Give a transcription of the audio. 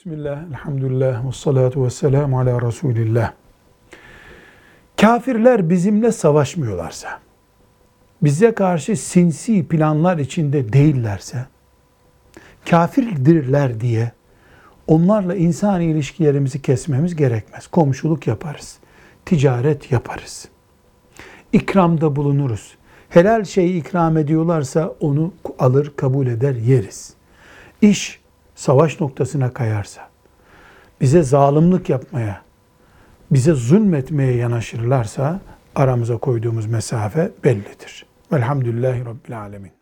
Bismillah, elhamdülillah, ve salatu ve selamu ala Resulillah. Kafirler bizimle savaşmıyorlarsa, bize karşı sinsi planlar içinde değillerse, kafirdirler diye onlarla insan ilişkilerimizi kesmemiz gerekmez. Komşuluk yaparız, ticaret yaparız, ikramda bulunuruz. Helal şeyi ikram ediyorlarsa onu alır, kabul eder, yeriz. İş savaş noktasına kayarsa, bize zalimlik yapmaya, bize zulmetmeye yanaşırlarsa aramıza koyduğumuz mesafe bellidir. Velhamdülillahi Rabbil Alemin.